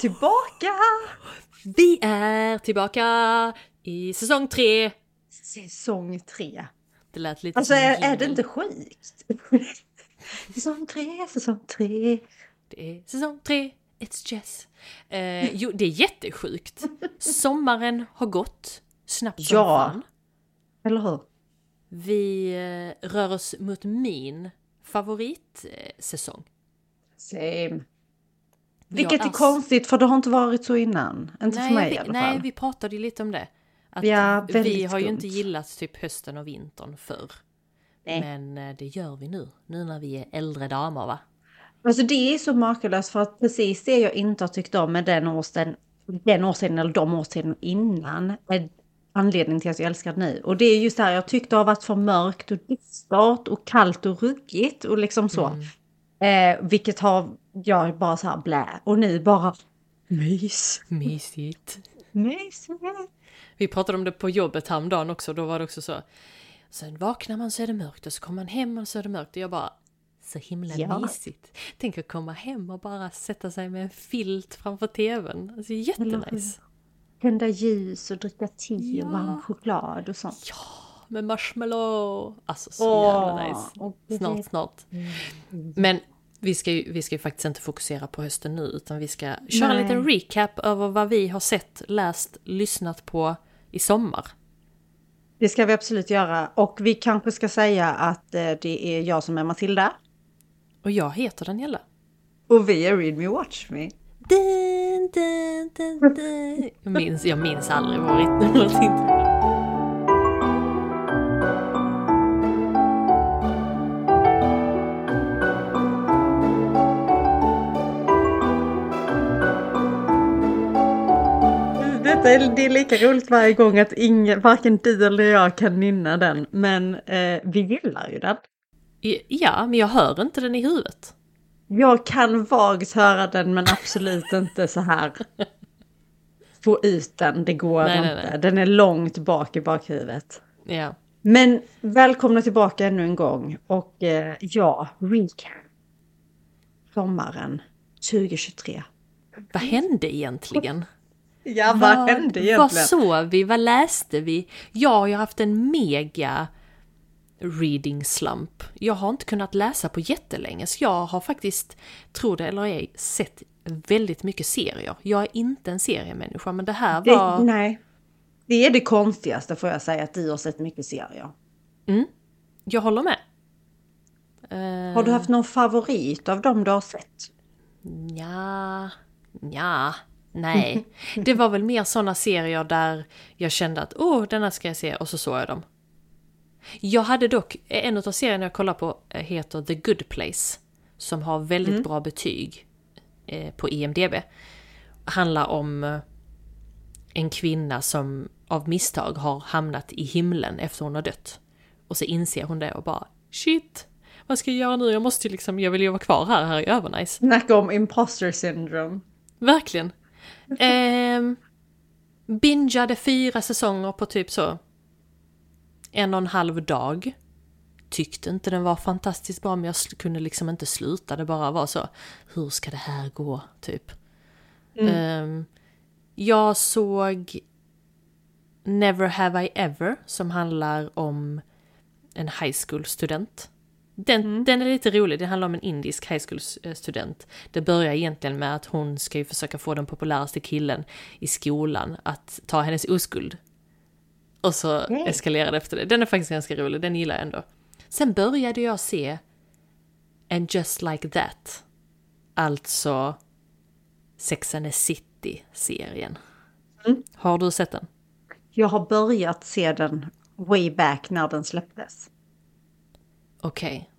tillbaka! Vi är tillbaka i säsong tre. Säsong tre. Det lät lite Alltså är, är det inte sjukt? säsong tre, säsong tre. Det är säsong tre, it's Jess. Eh, jo, det är jättesjukt. Sommaren har gått snabbt som Ja. fan. Eller hur? Vi eh, rör oss mot min favoritsäsong. Same. Vilket är ass. konstigt för det har inte varit så innan. Inte för Nej, mig vi, i alla nej, fall. vi pratade ju lite om det. Att Ja, vi har ju skumt. inte gillat typ hösten och vintern förr. Nej. Men eh, det gör vi nu. Nu när vi är äldre damer va? Alltså det är så makalöst för att precis det jag inte har tyckt om med den årstiden, den årstiden eller de årstiden innan är anledningen till att jag älskar det nu. Och det är just det här jag tyckte har varit för mörkt och dystert och kallt och ruggigt och liksom så. Eh, vilket har jag bara så här blä. Och nu bara mys. Mysigt. Mys. Vi pratade om det på jobbet häromdagen också, då var det också så. Sen vaknar man så är det mörkt och så kommer man hem och så är det mörkt och jag bara så himla Ja. mysigt. Tänk att komma hem och bara sätta sig med en filt framför tvn. Alltså jättenice. Tända ljus och dricka te Ja. och varm choklad och sånt. Ja, med marshmallow. Alltså så Åh, jävla nice. Snart, snart. Men vi ska, ju, vi ska ju faktiskt inte fokusera på hösten nu utan vi ska köra en Nej. liten recap över vad vi har sett, läst, lyssnat på i sommar. Det ska vi absolut göra. Och vi kanske ska säga att eh, det är jag som är Matilda. Och jag heter Daniela. Och vi är Read Me Watch Me. Dun, dun, dun. Jag, minns, jag minns aldrig vår rit- är, det är lika roligt varje gång att ingen, varken du eller jag kan nynna den. Men eh, vi gillar ju den. Ja, men jag hör inte den i huvudet. Jag kan vagt höra den men absolut inte så här. Få ut den, det går Nej, nej, inte. nej. Den är långt bak i bakhuvudet. Ja. Men välkomna tillbaka ännu en gång. Och eh, ja, recap. Sommaren 2023. Vad hände egentligen? Ja, vad hände Vad egentligen? sov vi? Vad läste vi? Jag har haft en mega reading slump. Jag har inte kunnat läsa på jättelänge så jag har faktiskt, tro det eller ej, sett väldigt mycket serier. Jag är inte en seriemänniska men det här Det, var... nej. Det är det konstigaste får jag säga, att du har sett mycket serier. Jag håller med. Uh, Har du haft någon favorit av dem du har sett? Ja, ja, nej. Det var väl mer sådana serier där jag kände att åh, denna ska jag se och så såg jag dem. Jag hade dock, en av serierna jag kollar på eh, heter The Good Place. Som har väldigt bra betyg eh, på IMDB. Handlar om eh, en kvinna som av misstag har hamnat i himlen efter hon har dött. Och så inser hon det och bara shit, vad ska jag göra nu? Jag måste ju liksom, jag vill ju vara kvar här, här är övernice. Snacka om imposter syndrome. Verkligen. Ehm, bingeade fyra säsonger på typ så en och en halv dag. Tyckte inte den var fantastiskt bra men jag kunde liksom inte sluta. Det bara var så, hur ska det här gå? Typ. Ehm, jag såg Never Have I Ever som handlar om en high school-student. Den, den är lite rolig, det handlar om en indisk high school-student. Det börjar egentligen med att hon ska ju försöka få den populäraste killen i skolan att ta hennes oskuld. Och så Nej. eskalerar det efter det. Den är faktiskt ganska rolig, den gillar jag ändå. Sen började jag se And Just Like That. Alltså Sex and the City-serien. Har du sett den? Jag har börjat se den way back när den släpptes. Okej.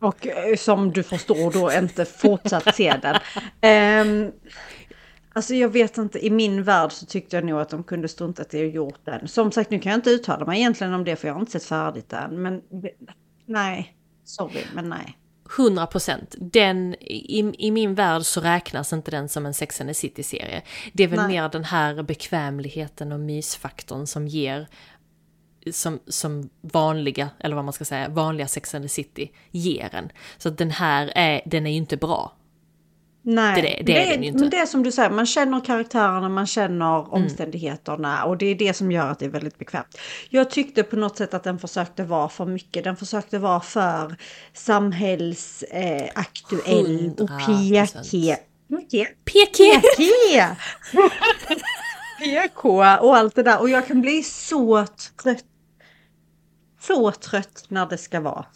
Och eh, som du förstår då inte fortsatt se den. Ehm, alltså jag vet inte, i min värld så tyckte jag nog att de kunde struntat i att gjort den. Som sagt, nu kan jag inte uttala mig egentligen om det för jag har inte sett färdigt än. Men nej, sorry, men nej. 100 procent. Den, i, I min värld så räknas inte den som en Sex and the City-serie. Det är väl Nej. mer den här bekvämligheten och mysfaktorn som ger som, som vanliga, eller vad man ska säga, vanliga Sex and the City ger en. Så att den här är, den är ju inte bra. Nej, Det- det är den ju inte. Men det är som du säger, man känner karaktärerna, man känner Mm. omständigheterna och det är det som gör att det är väldigt bekvämt. Jag tyckte på något sätt att den försökte vara för mycket, den försökte vara för samhällsaktuell eh, och 100%. PK. PK? PK! PK! PK och allt det där och jag kan bli så trött. Så trött när det ska vara.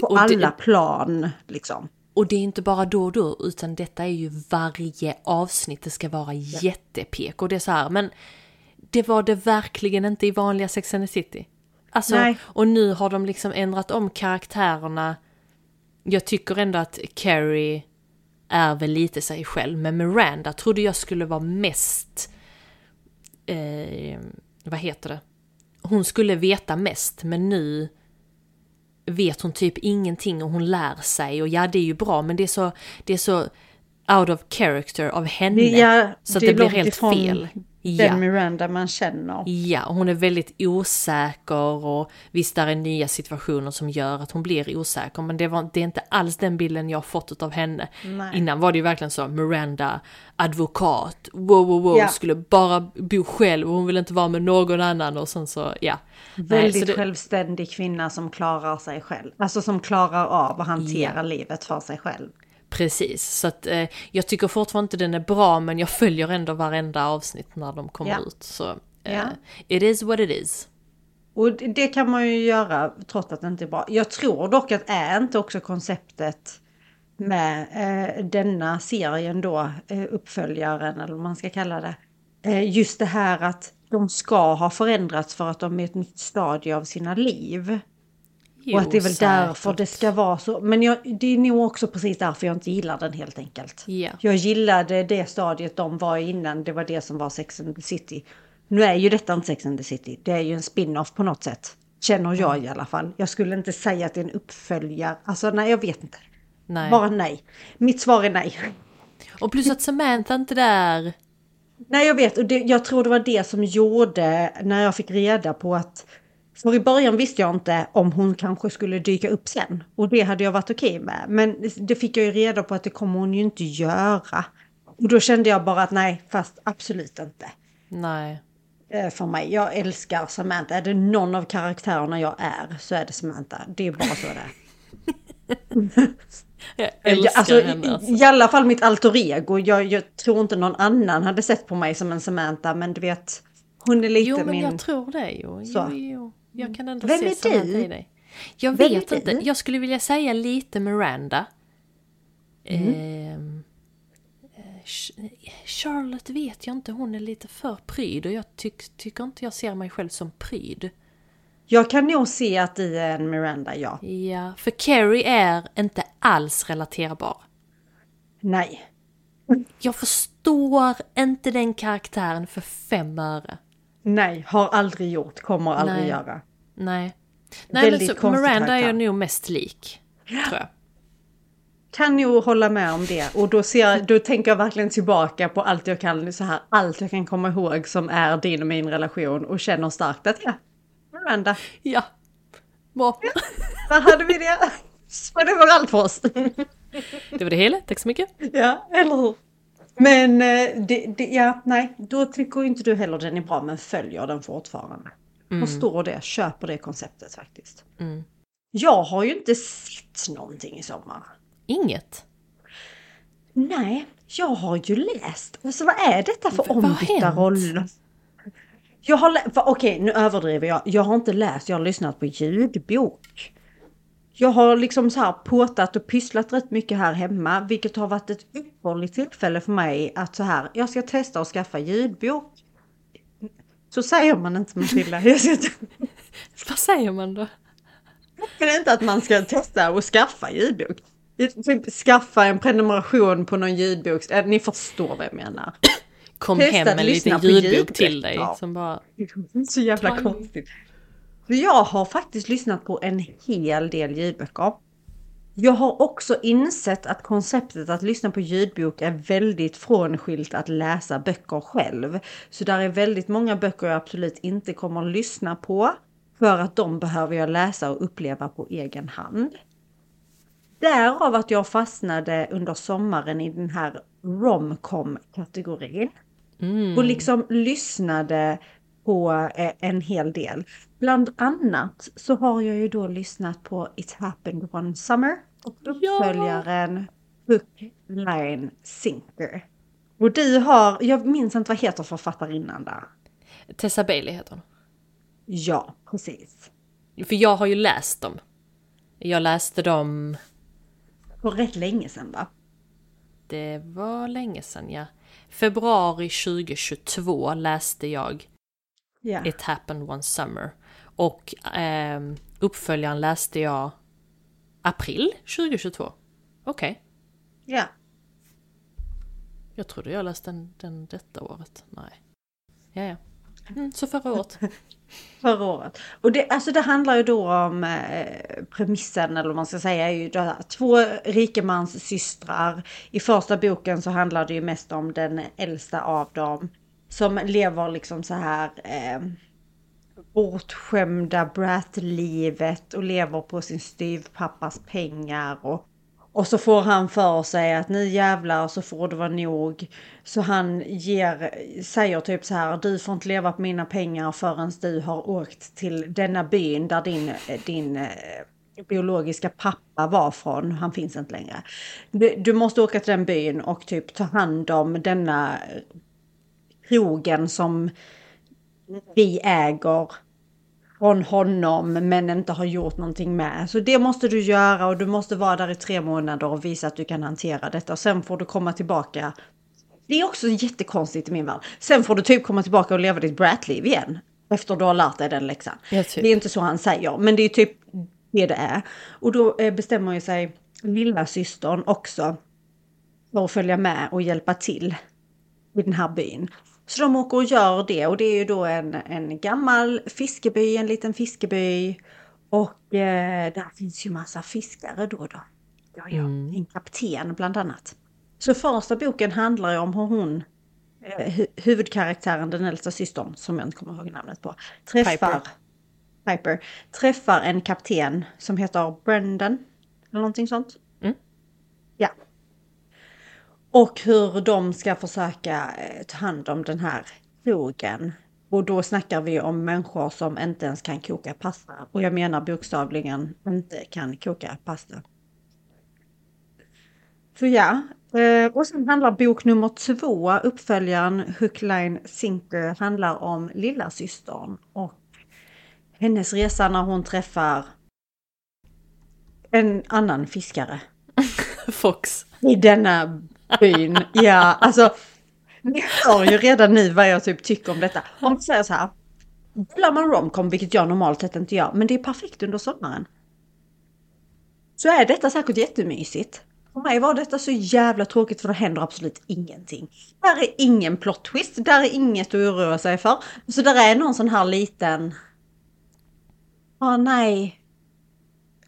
På Och det- alla plan liksom. Och det är inte bara då och då, utan detta är ju varje avsnitt. Det ska vara jättepek och det är så här, men det var det verkligen inte i vanliga Sex and the City. Alltså, Nej. och nu har de liksom ändrat om karaktärerna. Jag tycker ändå att Carrie är väl lite sig själv, men Miranda trodde jag skulle vara mest... Eh, vad heter det? Hon skulle veta mest, men nu vet hon typ ingenting och hon lär sig och ja det är ju bra men det är så, det är så out of character av henne. Ja, så att det det, blir helt ifrån fel. Den Ja, Miranda man känner. ja, och hon är väldigt osäker och visst där är nya situationer som gör att hon blir osäker men det, var, det är inte alls den bilden jag har fått av henne. Nej. Innan var det ju verkligen så, Miranda, advokat, wow wow wow, Ja. skulle bara bo själv och hon vill inte vara med någon annan och sen så, ja. Nej, Väldigt så det- självständig kvinna som klarar sig själv. Alltså som klarar av att hantera livet för sig själv. Precis, så att eh, jag tycker fortfarande inte den är bra men jag följer ändå varenda avsnitt när de kommer Ja. ut. Så eh, Ja. it is what it is. Och det- kan man ju göra trots att det inte är bra. Jag tror dock att är inte också konceptet med eh, denna serien då, eh, uppföljaren eller vad man ska kalla det. Eh, just det här att de ska ha förändrats för att de är ett nytt stadie av sina liv. Och att det är väl säkert. därför det ska vara så. Men jag, det är nog också precis därför jag inte gillar den helt enkelt. Ja. Jag gillade det stadiet de var innan, det var det som var Sex and the City. Nu är ju detta inte Sex and the City, det är ju en spin-off på något sätt. Känner jag i alla fall. Jag skulle inte säga att det är en uppföljare. Alltså nej, jag vet inte. Nej. Bara nej. Mitt svar är nej. Och plus att Samantha inte där... Nej, jag vet. Och det, jag tror det var det som gjorde när jag fick reda på att... För i början visste jag inte om hon kanske skulle dyka upp sen. Och det hade jag varit okej med. Men det fick jag ju reda på att det kommer hon ju inte göra. Och då kände jag bara att nej, fast absolut inte. Nej. eh, För mig. Jag älskar Samantha. Är det någon av karaktärerna jag är så är det Samantha. Det är bara så det är. Jag Ja, älskar alltså, henne. i, Alltså. I alla fall mitt alter ego. Jag, jag tror inte någon annan hade sett på mig som en Samantha. Men du vet, hon är lite Jo men min... jag tror det jo. Jo, jo. Jag kan ändå Vem se du? i dig. Jag Vem vet inte. du? Jag skulle vilja säga lite Miranda. Mm. Ehm, eh, Ch- Charlotte vet jag inte, hon är lite för pryd och jag tyck, tycker inte jag ser mig själv som pryd. Jag kan nog se att i är en Miranda, ja. Ja, för Carrie är inte alls relaterbar. Nej. Jag förstår inte den karaktären för fem öre. Nej, har aldrig gjort, kommer aldrig Nej. göra. Nej. Nej men Väldigt så konstig Miranda är karaktär. jag nog mest lik. Tror jag. Kan nog hålla med om det. Och då, ser, jag- då tänker jag verkligen tillbaka på allt jag kan, så här, allt jag kan komma ihåg som är din och min relation och känner starkt att ja, Miranda, Ja. Bra. där hade vi det. Så det var allt för oss. Det var det hela, tack så mycket. Ja, eller hur? Men eh, det, det, ja, nej, då tycker inte du heller den är bra men följer den fortfarande. Förstår det, köper det konceptet faktiskt. Mm. Jag har ju inte sett någonting i sommar. Inget. Nej, jag har ju läst. Alltså vad är detta för ombytta roller? Jag har okej nu överdriver jag. Jag har inte läst, jag har lyssnat på ljudbok. Jag har liksom så här påtat och pysslat rätt mycket här hemma, vilket har varit ett ypperligt tillfälle för mig att så här, jag ska testa att skaffa ljudbok. Så säger man inte Matilda. Jag Vad säger man då? det är inte att man ska testa att skaffa ljudbok. Typ skaffa en prenumeration på någon ljudbok. Eh, Ni förstår vad jag menar. Kom Testa hem att en liten ljudbok till dig Ja. som bara... Så jävla konstigt. För jag har faktiskt lyssnat på en hel del ljudböcker. Jag har också insett att konceptet att lyssna på ljudbok är väldigt frånskilt att läsa böcker själv. Så där är väldigt många böcker jag absolut inte kommer att lyssna på. För att de behöver jag läsa och uppleva på egen hand. därav att jag fastnade under sommaren i den här romcom-kategorin. Mm. Och liksom lyssnade på eh, en hel del. Bland annat så har jag ju då lyssnat på It happened one summer och uppföljaren Hook, Line, Sinker. Och du har, jag minns inte vad heter författarinnan där. Tessa Bailey heter hon. Ja, precis. För jag har ju läst dem. Jag läste dem... För rätt länge sedan va? Det var länge sedan ja. Februari 2022 läste jag Ja. It happened one summer. Och ehm, uppföljaren läste jag april 2022. Okej. ja. Jag trodde jag läste den, den detta året. Nej. Ja, ja. Mm, så förra året. Förra året. Och det, alltså det handlar ju då om eh, premissen, eller vad man ska säga, är ju det här, två rikemans systrar. I första boken så handlar det ju mest om den äldsta av dem. Som lever liksom så här eh, bortskämda brat-livet och lever på sin styvpappas pengar. Och, och så får han för sig att nu jävlar så får det vara nog. Så han ger, säger typ så här, du får inte leva på mina pengar förrän du har åkt till denna byn där din, eh, din eh, biologiska pappa var från. Han finns inte längre. Du, du måste åka till den byn och typ ta hand om denna krogen som vi äger från honom men inte har gjort någonting med. Så det måste du göra och du måste vara där i tre månader och visa att du kan hantera detta. Och sen får du komma tillbaka. Det är också jättekonstigt i min värld. Sen får du typ komma tillbaka och leva ditt bratliv igen. Efter du har lärt dig den läxan. Ja, typ. Det är inte så han säger, men det är typ det det är. Och då eh, bestämmer ju sig lilla systern också för att följa med och hjälpa till i den här byn. Så de åker och gör det och det är ju då en, en gammal fiskeby, en liten fiskeby. Och eh, där finns ju massa fiskare då och då. Ja, ja, Mm. en kapten bland annat. Så första boken handlar ju om hur hon, eh, hu- huvudkaraktären, den äldsta systern, som jag inte kommer ihåg namnet på, träffar Piper. Piper, träffar en kapten som heter Brendan. Eller någonting sånt. Och hur de ska försöka eh, ta hand om den här krogen. Och då snackar vi om människor som inte ens kan koka pasta. Och jag menar bokstavligen inte kan koka pasta. Så ja, eh, och sen handlar bok nummer två, uppföljaren Hook, Line, Sinker, handlar om lilla systern och hennes resa när hon träffar en annan fiskare Fox. i denna byn. Ja, alltså. Ni hör ju redan nu vad jag typ tycker om detta. Om vi säger så här. Gillar man romcom, vilket jag normalt sett inte gör, men det är perfekt under sommaren. Så är detta säkert jättemysigt. För mig var detta så jävla tråkigt för det händer absolut ingenting. Där är ingen plot twist, där är inget att oroa sig för. Så där är någon sån här liten... Ja, nej.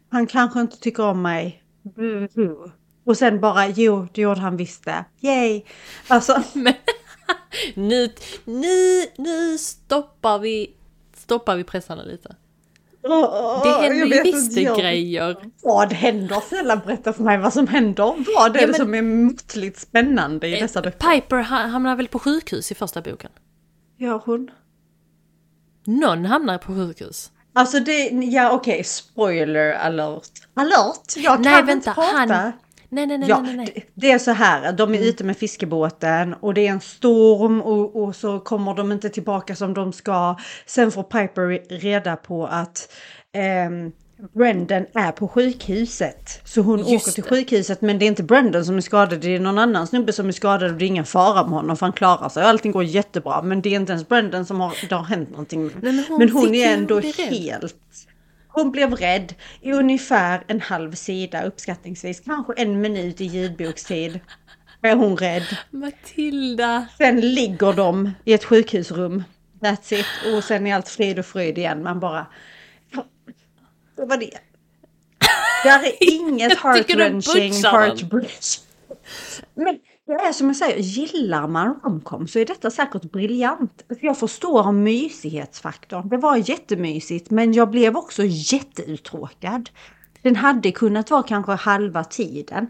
Han kanske inte tycker om mig. Mm. Och sen bara, jo, det gjorde han visst det. Yay! Alltså, Men, nu, nu, nu stoppar vi, stoppar vi pressarna lite. Det händer ju visst jag- grejer. Vad händer? Snälla berätta för mig vad som händer. Vad är Ja, det som är måttligt spännande i dessa böcker? Piper ha- hamnar väl på sjukhus i första boken? Gör hon? Någon hamnar på sjukhus. Alltså det, ja okej, spoiler alert. Alert? Jag Nej, kan vänta, inte prata. han- Nej, nej, nej, Ja, nej, nej. det- är så här, de är ute med fiskebåten och det är en storm och, och så kommer de inte tillbaka som de ska. Sen får Piper reda på att ehm, Brendan är på sjukhuset. Så hon Just åker till det. sjukhuset men det är inte Brendan som är skadad, det är någon annan snubbe som är skadad och det är ingen fara med honom för han klarar sig. Allting går jättebra men det är inte ens Brendan som har, det har hänt någonting. Nej, men hon men hon är ändå helt hon blev rädd i ungefär en halv sida uppskattningsvis, kanske en minut i ljudbokstid. Är hon rädd. Matilda! Sen ligger de i ett sjukhusrum. That's it. Och sen är allt frid och fröjd igen. Man bara... Det var det. Där är inget heart-wrenching, heartbreak. Men det är som jag säger, gillar man romcom så är detta säkert briljant. Jag förstår mysighetsfaktorn. Det var jättemysigt men jag blev också jätteuttråkad. Den hade kunnat vara kanske halva tiden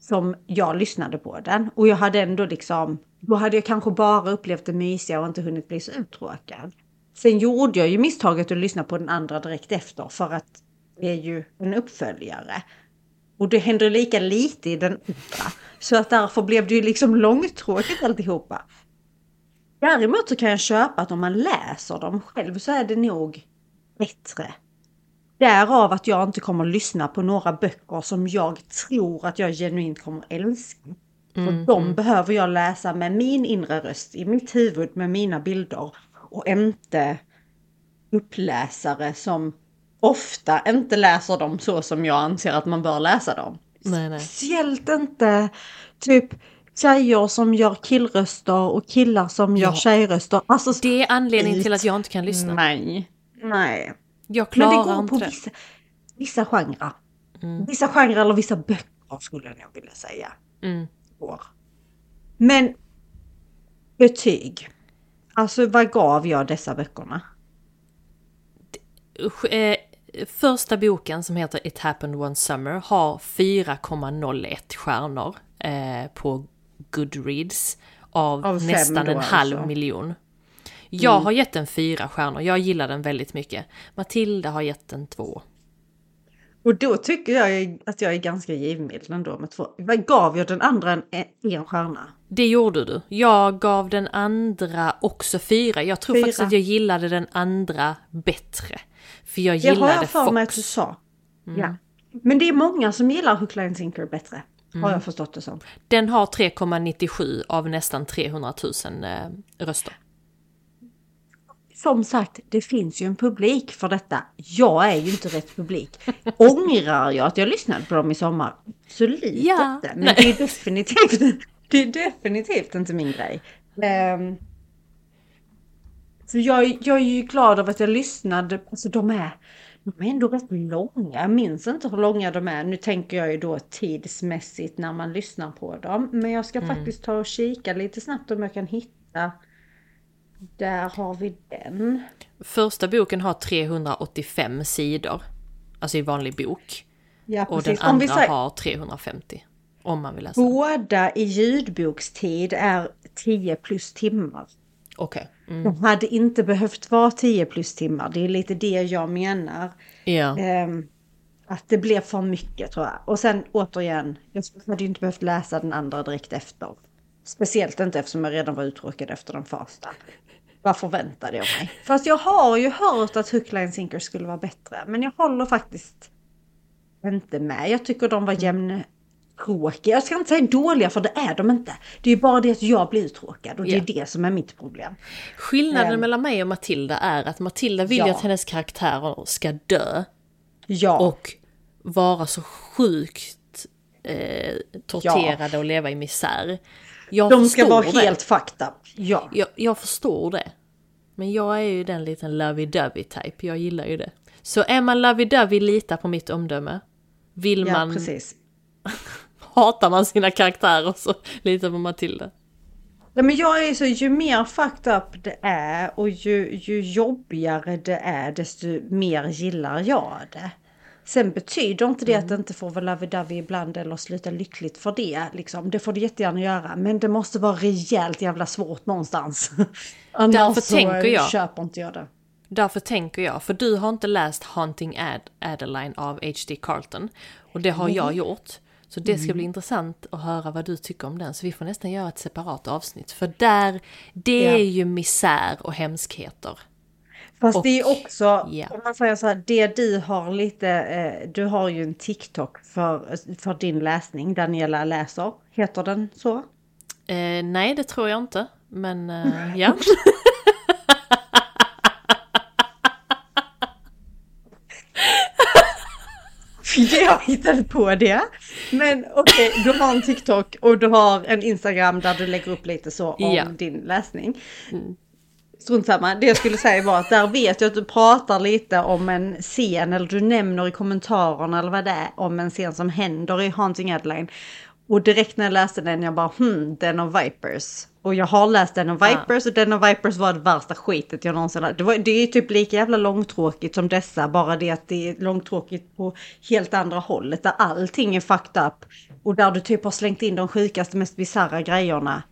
som jag lyssnade på den. Och jag hade ändå liksom, då hade jag kanske bara upplevt det mysiga och inte hunnit bli så uttråkad. Sen gjorde jag ju misstaget att lyssna på den andra direkt efter för att det är ju en uppföljare. Och det händer lika lite i den andra. Så att därför blev det ju liksom långtråkigt alltihopa. Däremot så kan jag köpa att om man läser dem själv så är det nog bättre. Därav att jag inte kommer lyssna på några böcker som jag tror att jag genuint kommer att älska. För Mm, de behöver jag läsa med min inre röst, i mitt huvud med mina bilder. Och inte uppläsare som ofta inte läser dem så som jag anser att man bör läsa dem. Nej, nej. Speciellt inte typ tjejer som gör killröster och killar som gör Ja. tjejröster. Alltså, Det är anledningen till att jag inte kan lyssna. Nej. Nej. Jag Men det klarar går inte på det. vissa, vissa genrer. Mm. Vissa genrer eller vissa böcker skulle jag vilja säga. Mm. Går. Men betyg. Alltså vad gav jag dessa böckerna? Usch, Eh, första boken som heter It happened one summer har 4,01 stjärnor eh, på Goodreads av, Av nästan en halv alltså. miljon. Jag har gett den fyra stjärnor, jag gillar den väldigt mycket. Matilda har gett den två. Och då tycker jag att jag är ganska givmild ändå med två. Vad gav jag den andra en, en stjärna? Det gjorde du. Jag gav den andra också fyra. Jag tror Fyra. faktiskt att jag gillade den andra bättre. För jag Det har gillade jag för mig att Fox. du sa. Ja. Men det är många som gillar Hook, Line, Sinker bättre. Har jag förstått det som. Den har 3,97 av nästan 300 000 eh, röster. Som sagt, det finns ju en publik för detta. Jag är ju inte rätt publik. Ångrar jag att jag lyssnade på dem i sommar? Absolut Ja. inte. Men Nej. det är definitivt, det är definitivt inte min grej. Um, så jag, jag är ju glad över att jag lyssnade. Alltså de är, de är ändå rätt långa. Jag minns inte hur långa de är. Nu tänker jag ju då tidsmässigt när man lyssnar på dem. Men jag ska faktiskt ta och kika lite snabbt om jag kan hitta. Där har vi den. Första boken har 385 sidor. Alltså i vanlig bok. Ja, Och den andra säger, har 350. Om man vill läsa. båda i ljudbokstid är 10 plus timmar. Okej. Mm. De hade inte behövt vara 10 plus timmar. Det är lite det jag menar. Ja. Ehm, att det blev för mycket tror jag. Och sen återigen, jag hade ju inte behövt läsa den andra direkt efter. Speciellt inte eftersom jag redan var uttråkad efter den första. Vad förväntade jag mig? Fast jag har ju hört att Hook, Line, Sinker skulle vara bättre. Men jag håller faktiskt inte med. Jag tycker de var jämntråkiga. Jag ska inte säga dåliga för det är de inte. Det är ju bara det att jag blir uttråkad och det Ja. är det som är mitt problem. Skillnaden Ehm. mellan mig och Matilda är att Matilda vill Ja. att hennes karaktärer ska dö. Ja, Och vara så sjukt eh, torterade och leva i misär. Jag de ska vara det. helt fucked up. Ja. Jag, jag förstår det. Men jag är ju den liten lovey-dovey type, jag gillar ju det. Så är man lovey-dovey, lita på mitt omdöme. Vill Ja, man, precis. hatar man sina karaktärer så lita på Matilda. Nej, men jag är så, ju mer fucked up det är och ju, ju jobbigare det är desto mer gillar jag det. Sen betyder inte det att det inte får vara lovey-dovey ibland eller sluta lyckligt för det. Liksom. Det får det jättegärna göra. Men det måste vara rejält jävla svårt någonstans. Därför så tänker jag- köper inte jag det. Därför tänker jag, för du har inte läst Haunting Ad Adeline av H.D. Carlton. Och det har jag gjort. Så det ska bli intressant att höra vad du tycker om den. Så vi får nästan göra ett separat avsnitt. För där, det Ja. är ju misär och hemskheter. Fast Och- det är också, ja. om man säger så här, det du har lite, eh, du har ju en TikTok för, för din läsning, Daniela läser, heter den så? Eh, nej, det tror jag inte. Men eh, ja. Jag hittade på det. Men okej, du har en TikTok och du har en Instagram där du lägger upp lite så om Ja. din läsning. Strunt samma, det jag skulle säga var att där vet jag att du pratar lite om en scen eller du nämner i kommentarerna eller vad det är om en scen som händer i Haunting Adeline. Och direkt när jag läste den, jag bara hmm, Den of Vipers. Och jag har läst Den of Vipers och Den of Vipers var det värsta skitet jag någonsin hade. Det, var, det är typ lika jävla långtråkigt som dessa, bara det att det är långtråkigt på helt andra hållet, där allting är fucked up. Och där du typ har slängt in de sjukaste, mest bisarra grejerna.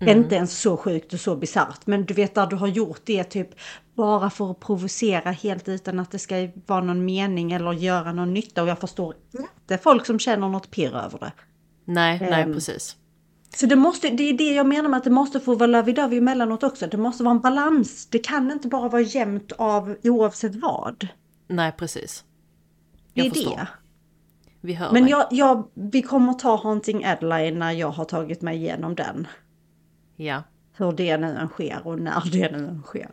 Inte ens så sjukt och så bisarrt, men du vet där du har gjort det typ bara för att provocera helt utan att det ska vara någon mening eller göra någon nytta. Och jag förstår inte folk som känner något pirr över det. Nej, nej Ehm, precis. Så det, måste, det är det jag menar med att det måste få vara lovey-dovey emellanåt också. Det måste vara en balans. Det kan inte bara vara jämnt av oavsett vad. Nej, precis. Det Jag är förstår. det. Vi hör Men jag, jag, vi kommer ta Haunting Adeline när jag har tagit mig igenom den. Ja. Hur det nu än sker och när det nu än sker.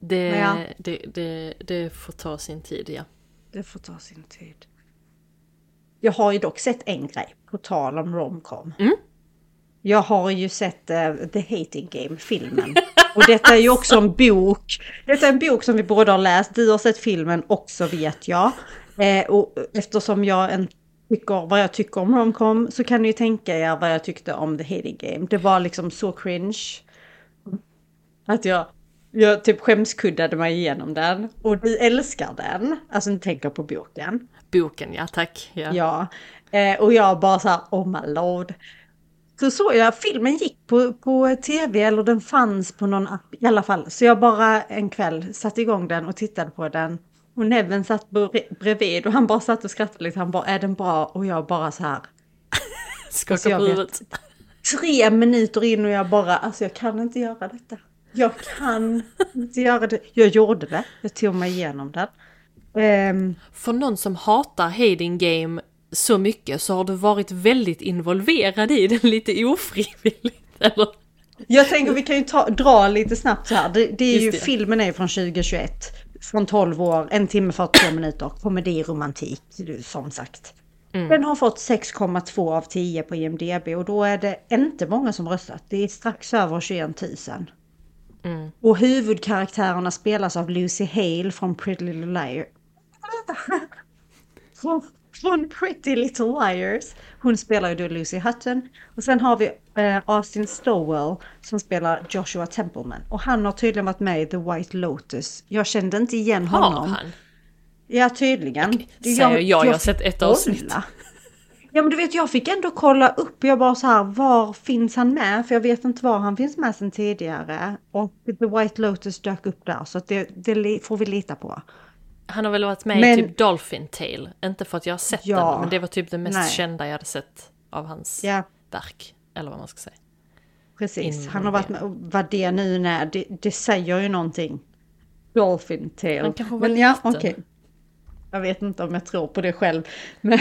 Det, ja. det, det, det får ta sin tid, ja. Det får ta sin tid. Jag har ju dock sett en grej, på tal om romcom. Mm. Jag har ju sett eh, The Hating Game, filmen. Och detta är ju också en bok. Detta är en bok som vi båda har läst. Du har sett filmen också vet jag. Eh, och eftersom jag en, tycker vad jag tycker om romcom så kan ni ju tänka er vad jag tyckte om The Hating Game. Det var liksom så cringe. Att jag, jag typ skämskuddade mig igenom den. Och du älskar den. Alltså ni tänker på boken. Boken, ja tack. Ja. Ja. Eh, och jag bara så här, oh my lord. Så såg jag, filmen gick på, på tv eller den fanns på någon app i alla fall. Så jag bara en kväll satte igång den och tittade på den. Och Neven satt bre- bredvid och han bara satt och skrattade lite. Han bara, är den bra? Och jag bara så här. Skaka Alltså, på huvudet. Tre minuter in och jag bara, alltså jag kan inte göra detta. Jag kan inte göra det. Jag gjorde det. Jag tog mig igenom den. Ehm, För någon som hatar Hating Game så mycket så har du varit väldigt involverad i den lite ofrivilligt. Eller? Jag tänker vi kan ju ta, dra lite snabbt så här. Det, det är Just ju, det. filmen är från 2021. Från 12 år, en timme 42 minuter. Komedi, romantik, som sagt. Mm. Den har fått 6,2 av 10 på IMDB och då är det inte många som röstat. Det är strax över 21 000. Mm. Och huvudkaraktärerna spelas av Lucy Hale från Pretty Little Liars. från, Pretty Little Liars. Hon spelar ju då Lucy Hutton. Och sen har vi Austin Stowell som spelar Joshua Templeman. Och han har tydligen varit med i The White Lotus. Jag kände inte igen Har honom. han? Ja, tydligen. Det- säger jag, jag har fick sett ett avsnitt. Ja men du vet jag fick ändå kolla upp, jag bara så här, var finns han med? För jag vet inte var han finns med sen tidigare. Och The White Lotus dök upp där så det, det får vi lita på. Han har väl varit med Men- i typ Dolphin Tale. Inte för att jag har sett Ja. den, men det var typ det mest Nej. kända jag hade sett av hans Ja, verk. Eller vad man ska säga. precis. Han har varit med, och vad det nu är, det, det säger ju någonting. Dolphin Tale. Han kanske var men ja, liten. okej. Jag vet inte om jag tror på det själv. Men,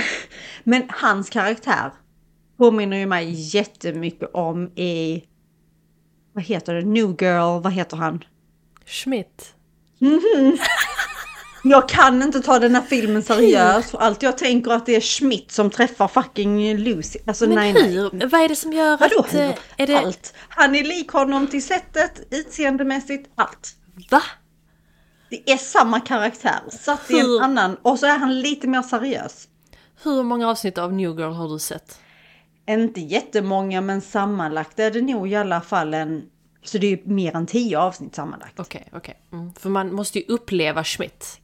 men hans karaktär påminner ju mig jättemycket om i, vad heter det, New Girl, vad heter han? Schmidt. Jag kan inte ta den här filmen seriöst allt jag tänker att det är Schmidt som träffar fucking Lucy. Alltså Men nej, nej. hur? Vad är det som gör Vadå att... eh, hur? Är det... Allt. Han är lik honom till sättet, utseendemässigt, allt. Va? Det är samma karaktär, satt i en Hur? annan och så är han lite mer seriös. Hur många avsnitt av New Girl har du sett? Inte jättemånga men sammanlagt är det nog i alla fall en... Så det är mer än tio avsnitt sammanlagt. Okej, okej. Mm. För man måste ju uppleva Schmidt.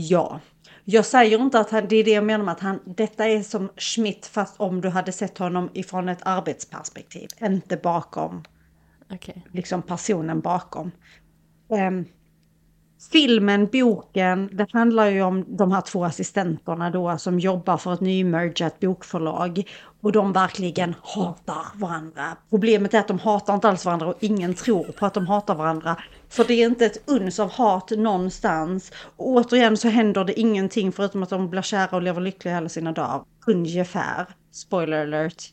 Ja. Jag säger inte att han, det är det jag menar med att han, detta är som Schmidt fast om du hade sett honom ifrån ett arbetsperspektiv. Inte bakom, Okej. liksom personen bakom. Ehm, filmen, boken, det handlar ju om de här två assistenterna då som jobbar för ett nymergat bokförlag. Och de verkligen hatar varandra. Problemet är att de hatar inte alls varandra och ingen tror på att de hatar varandra. För det är inte ett uns av hat någonstans. Och återigen så händer det ingenting förutom att de blir kära och lever lyckliga hela sina dagar. Ungefär. Spoiler alert.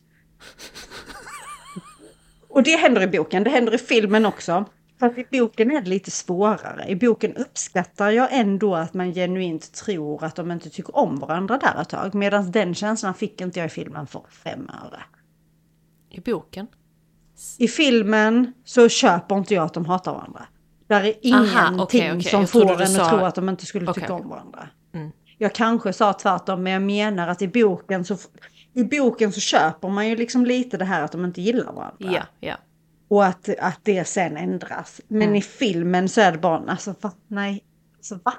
Och det händer i boken, det händer i filmen också. Fast i boken är det lite svårare. I boken uppskattar jag ändå att man genuint tror att de inte tycker om varandra där ett tag. Medan den känslan fick inte jag i filmen för fem öre. I boken? I filmen så köper inte jag att de hatar varandra. Där är ingenting Aha, okej, okej. som får en sa- att tro att de inte skulle Okej, tycka om varandra. Mm. Jag kanske sa tvärtom, men jag menar att i boken så... i boken så köper man ju liksom lite det här att de inte gillar varandra. Ja, ja. Och att, att det sen ändras. Men Mm. i filmen så är det bara, alltså va? Nej, alltså va?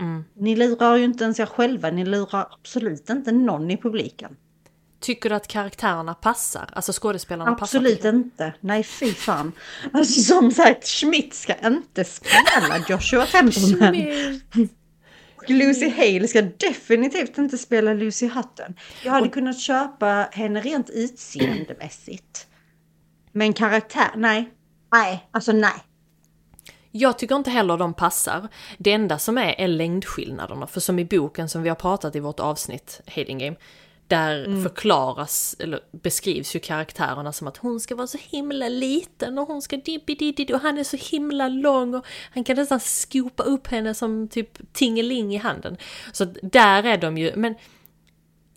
Mm. Ni lurar ju inte ens er själva, ni lurar absolut inte någon i publiken. Tycker du att karaktärerna passar? Alltså skådespelarna Absolut passar? inte. Nej, fy fan. Alltså som sagt, Schmidt ska inte spela Joshua Templeman. Och Lucy Hale ska definitivt inte spela Lucy Hutton. Jag hade kunnat köpa henne rent utseendemässigt. Men karaktär, nej. Nej, alltså nej. Jag tycker inte heller de passar. Det enda som är är längdskillnaderna. För som i boken som vi har pratat i vårt avsnitt, Hating Game, där förklaras, eller beskrivs ju karaktärerna som att hon ska vara så himla liten och hon ska dippi och han är så himla lång och han kan nästan skopa upp henne som typ tingeling i handen. Så där är de ju, men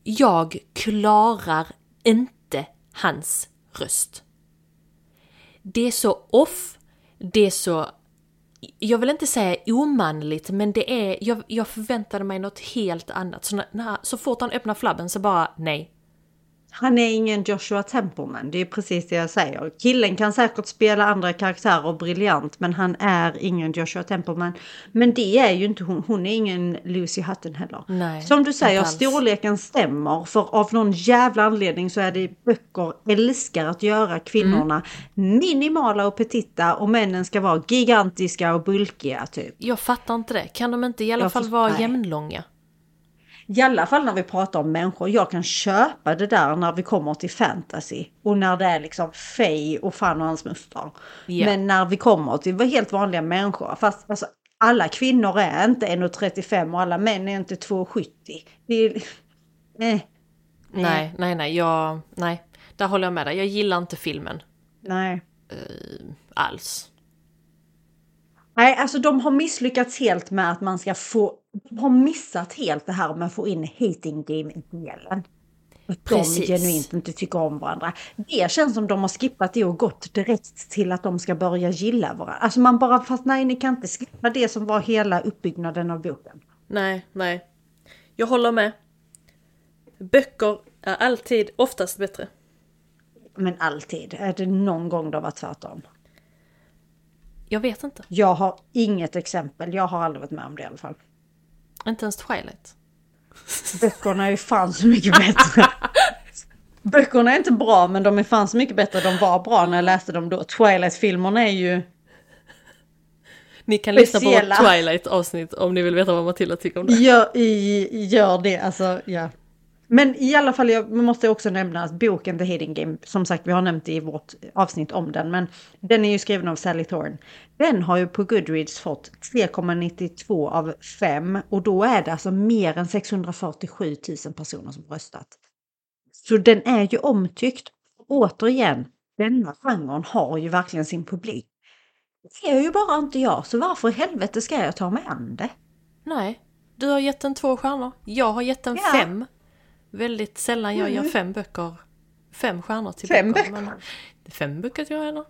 jag klarar inte hans röst. Det är så off, det är så jag vill inte säga omanligt, men det är, jag, jag förväntade mig något helt annat. Så, när, så fort han öppnar flabben så bara, nej. Han är ingen Joshua Templeman, det är precis det jag säger. Killen kan säkert spela andra karaktärer briljant, men han är ingen Joshua Templeman. Men det är ju inte hon, hon är ingen Lucy Hutton heller. Nej, Som du säger, storleken stämmer, för av någon jävla anledning så är det böcker älskar att göra kvinnorna minimala och petita och männen ska vara gigantiska och bulkiga typ. Jag fattar inte det. Kan de inte i alla Jag fall vara nej. jämnlånga? I alla fall när vi pratar om människor. Jag kan köpa det där när vi kommer till fantasy. Och när det är liksom Fey och fan och hans moster. Ja. Men när vi kommer till helt vanliga människor. Fast alltså, alla kvinnor är inte 1,35 och alla män är inte 2,70. Det är... Nej. Nej, nej, nej, jag, nej. Där håller jag med dig. Jag gillar inte filmen Nej. alls. Nej, alltså de har misslyckats helt med att man ska få... De har missat helt det här med att få in hating game-delen. Att de Precis. genuint inte tycker om varandra. Det känns som de har skippat det och gått direkt till att de ska börja gilla varandra. Alltså man bara, fast nej ni kan inte skippa det som var hela uppbyggnaden av boken. Nej, nej. Jag håller med. Böcker är alltid oftast bättre. Men alltid, är det någon gång det har varit tvärtom? Jag vet inte. Jag har inget exempel, jag har aldrig varit med om det i alla fall. Inte ens Twilight. Böckerna är ju fan så mycket bättre. Böckerna är inte bra men de är fan så mycket bättre. De var bra när jag läste dem då. Twilight-filmerna är ju... Ni kan lyssna på vårt Twilight-avsnitt om ni vill veta vad Matilda tycker om det. Gör, i, gör det, alltså ja. Men i alla fall, jag måste också nämna att boken The Hidden Game, som sagt vi har nämnt det i vårt avsnitt om den, men den är ju skriven av Sally Thorne. Den har ju på Goodreads fått 3,92 av 5 och då är det alltså mer än 647 000 personer som röstat. Så den är ju omtyckt. Återigen, denna genren har ju verkligen sin publik. Det är ju bara inte jag, så varför i helvete ska jag ta mig an det? Nej, du har gett den två stjärnor. Jag har gett den Ja. fem. Väldigt sällan jag gör fem böcker. Fem stjärnor till Fem böcker. Men, det är fem böcker till jag gärna.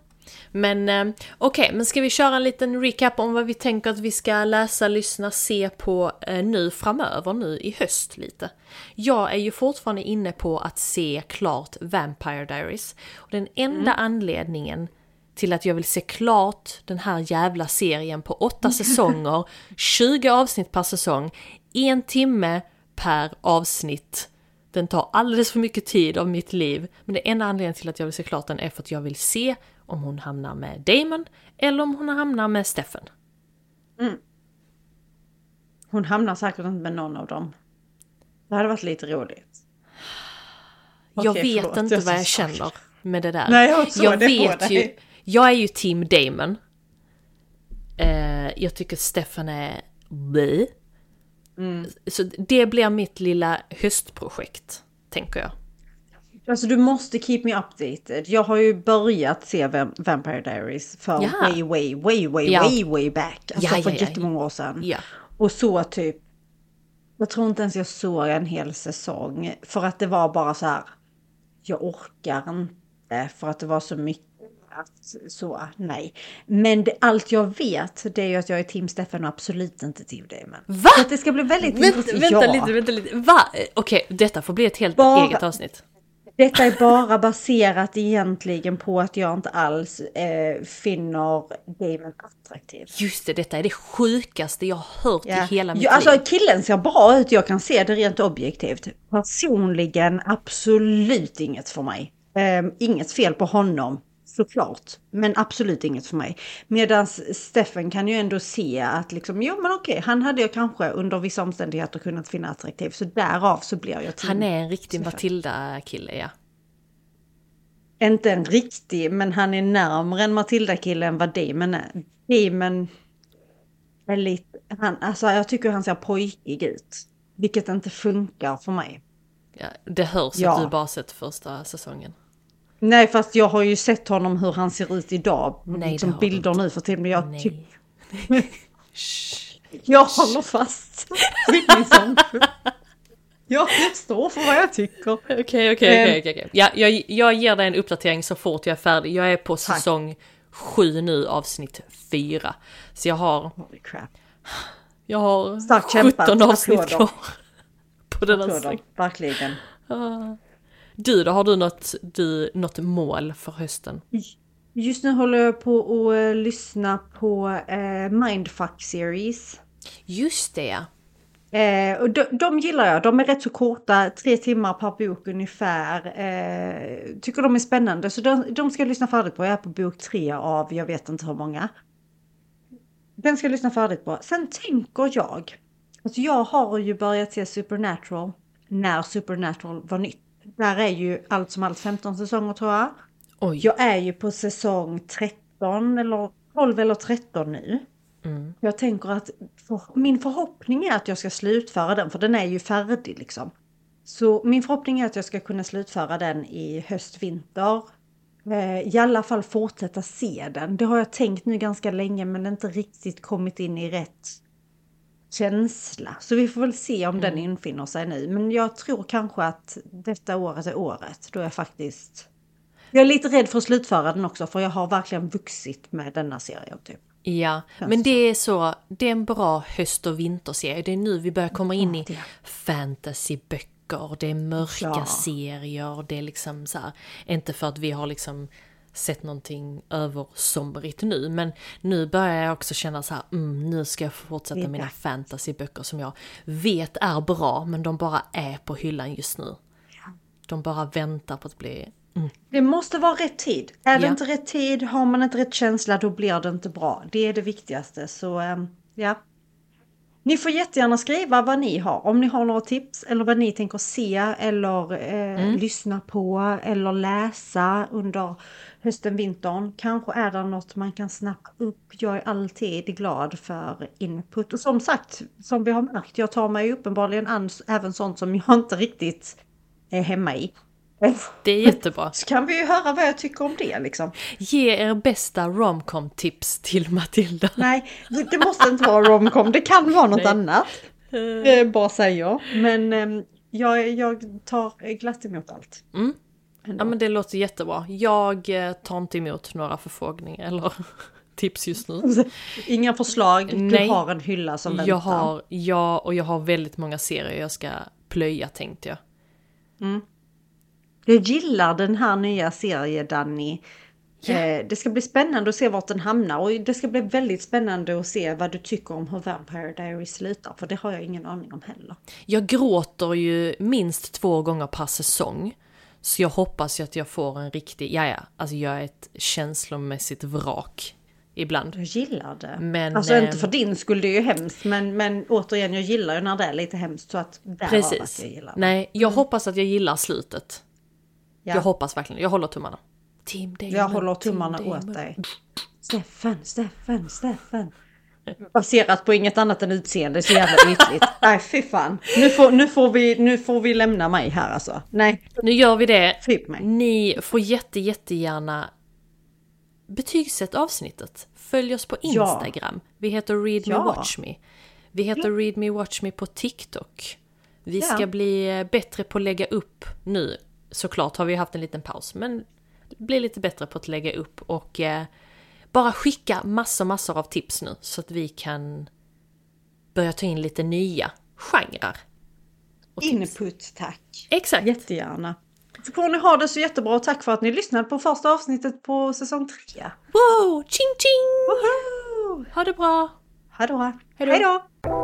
Men eh, okej, men ska vi köra en liten recap om vad vi tänker att vi ska läsa, lyssna, se på eh, nu framöver, nu i höst lite. Jag är ju fortfarande inne på att se klart Vampire Diaries. Och den enda anledningen till att jag vill se klart den här jävla serien på åtta säsonger, 20 avsnitt per säsong, en timme per avsnitt. Den tar alldeles för mycket tid av mitt liv, men det enda anledningen till att jag vill se klart den är för att jag vill se om hon hamnar med Damon eller om hon hamnar med Steffen. Hon hamnar säkert inte med någon av dem. Det hade varit lite roligt. jag Okej, vet förlåt, inte jag vad jag känner med det där. Nej, jag jag vet ju, jag är ju team Damon. Eh, jag tycker Stefan är bleh. Mm. Så det blir mitt lilla höstprojekt, tänker jag. Alltså du måste keep me updated. Jag har ju börjat se Vam- Vampire Diaries för Ja. way, way, way, way, Ja. way, way back. Alltså Ja, för ja, ja. jättemånga år sedan. Ja. Och så typ. Jag tror inte ens jag såg en hel säsong. För att det var bara så här. Jag orkar inte. För att det var så mycket. Att så, nej. Men det, allt jag vet det är ju att jag är Team Stefan och absolut inte Team Damon. Va? Så det ska bli väldigt Vänta, intressant. vänta Ja. lite, vänta lite. Va? Okej, detta får bli ett helt Bara- eget avsnitt. Detta är bara baserat egentligen på att jag inte alls eh, finner Damon attraktiv. Just det, detta är det sjukaste jag har hört Ja. i hela mitt Ja, alltså liv. killen ser bra ut, jag kan se det rent objektivt. Personligen absolut inget för mig. Ehm, inget fel på honom, såklart. Men absolut inget för mig. Medan Steffen kan ju ändå se att liksom, jo men okej, han hade jag kanske under vissa omständigheter kunnat finna attraktiv. Så därav så blir jag team. Han är en riktig. Matilda-kille, ja. Inte en riktig, men han är närmare en Matilda-kille än vad Damon är. Damon är lite, han, alltså jag tycker han ser pojkig ut. Vilket inte funkar för mig. ja. Det hörs Ja. att du bara sett första säsongen. Nej, fast jag har ju sett honom hur han ser ut idag. Nej, liksom har du bilder nu för tiden. Men jag, Nej. jag håller fast. Jag står för vad jag tycker. Okej, okej, Ehm. okej. Ja, jag, jag ger dig en uppdatering så fort jag är färdig. Jag är på Tack. säsong 7 nu, avsnitt 4. Så jag har, Holy crap. jag har kämpat. 17 avsnitt Applåder. kvar. På den här Applåder, säsongen. Du då, har du något, du, något mål för hösten? Just nu håller jag på att eh, lyssna på eh, Mindfuck Series. Just det. Eh, och de, de gillar jag. De är rätt så korta, tre timmar per bok ungefär. Eh, tycker de är spännande så de, de ska jag lyssna färdigt på. Jag är på bok tre av jag vet inte hur många. Den ska jag lyssna färdigt på. Sen tänker jag, alltså jag har ju börjat se Supernatural när Supernatural var nytt. Där är ju allt som allt 15 säsonger tror jag. Oj. Jag är ju på säsong 13 eller 12 eller 13 nu. Mm. Jag tänker att för, min förhoppning är att jag ska slutföra den, för den är ju färdig liksom. Så min förhoppning är att jag ska kunna slutföra den i höst, vinter. Eh, I alla fall fortsätta se den. Det har jag tänkt nu ganska länge men inte riktigt kommit in i rätt känsla. Så vi får väl se om den infinner sig nu. Men jag tror kanske att detta året är året då jag faktiskt... Jag är lite rädd för att slutföra den också för jag har verkligen vuxit med denna serien typ. Ja, men det är så, det är en bra höst och vinterserie. Det är nu vi börjar komma in i fantasyböcker, det är mörka Ja. serier, det är liksom så här, inte för att vi har liksom sett någonting översomrigt nu, men nu börjar jag också känna så här, mm, nu ska jag fortsätta Det mina fantasyböcker som jag vet är bra, men de bara är på hyllan just nu. De bara väntar på att bli... Det måste vara rätt tid. Är det Ja. inte rätt tid, har man inte rätt känsla, då blir det inte bra. Det är det viktigaste. Så ehm, ja. Ni får jättegärna skriva vad ni har. Om ni har några tips eller vad ni tänker se eller eh, Mm. lyssna på eller läsa under hösten, vintern. Kanske är det något man kan snappa upp. Jag är alltid glad för input. Och som sagt, som vi har märkt, jag tar mig uppenbarligen an även sånt som jag inte riktigt är hemma i. Det är jättebra. Så kan vi ju höra vad jag tycker om det liksom. Ge er bästa romcom-tips till Matilda. Nej, det, måste inte vara romcom. Det kan vara något Nej. annat. Eh, bara säger. Men ehm, jag, jag tar glatt emot allt. Mm. Ändå. Ja men det låter jättebra. Jag eh, tar inte emot några förfrågningar eller tips just nu. Inga förslag. Du Nej. har en hylla som väntar. Jag har, ja, och jag har väldigt många serier jag ska plöja tänkte jag. Jag gillar den här nya serien Danny. Ja. Eh, det ska bli spännande att se vart den hamnar och det ska bli väldigt spännande att se vad du tycker om hur Vampire Diaries slutar. För det har jag ingen aning om heller. Jag gråter ju minst två gånger per säsong. Så jag hoppas ju att jag får en riktig, ja ja, alltså jag är ett känslomässigt vrak ibland. Jag gillar det. Men, alltså inte eh, för din skull, det är ju hemskt. Men, men återigen, jag gillar ju när det är lite hemskt. Så att därav att Precis. jag gillar det. Nej, jag hoppas att jag gillar slutet. Ja. Jag hoppas verkligen, jag håller tummarna. Team Damon, Jag håller tummarna Damon. åt dig. Steffen, Steffen, Steffen. Baserat på inget annat än utseende, så jävla ytligt. Nej fy fan. Nu får, nu, får vi, nu får vi lämna mig här alltså. Nej, Nu gör vi det. mig. Ni får jätte, jättegärna betygsätt avsnittet. Följ oss på Ja. Instagram. Vi heter Read Me Ja. Watch Me. Vi heter Read Me Watch Me på TikTok. Vi Ja. ska bli eh, bättre på att lägga upp nu. Såklart har vi haft en liten paus, men bli lite bättre på att lägga upp och eh, bara skicka massor, massor av tips nu så att vi kan börja ta in lite nya genrer. Input tack. Exakt! Jättegärna. Så får ni ha det så jättebra och tack för att ni lyssnade på första avsnittet på säsong 3. Wow! Ching ching! Woho! Ha det bra! Ha det bra. Hej då!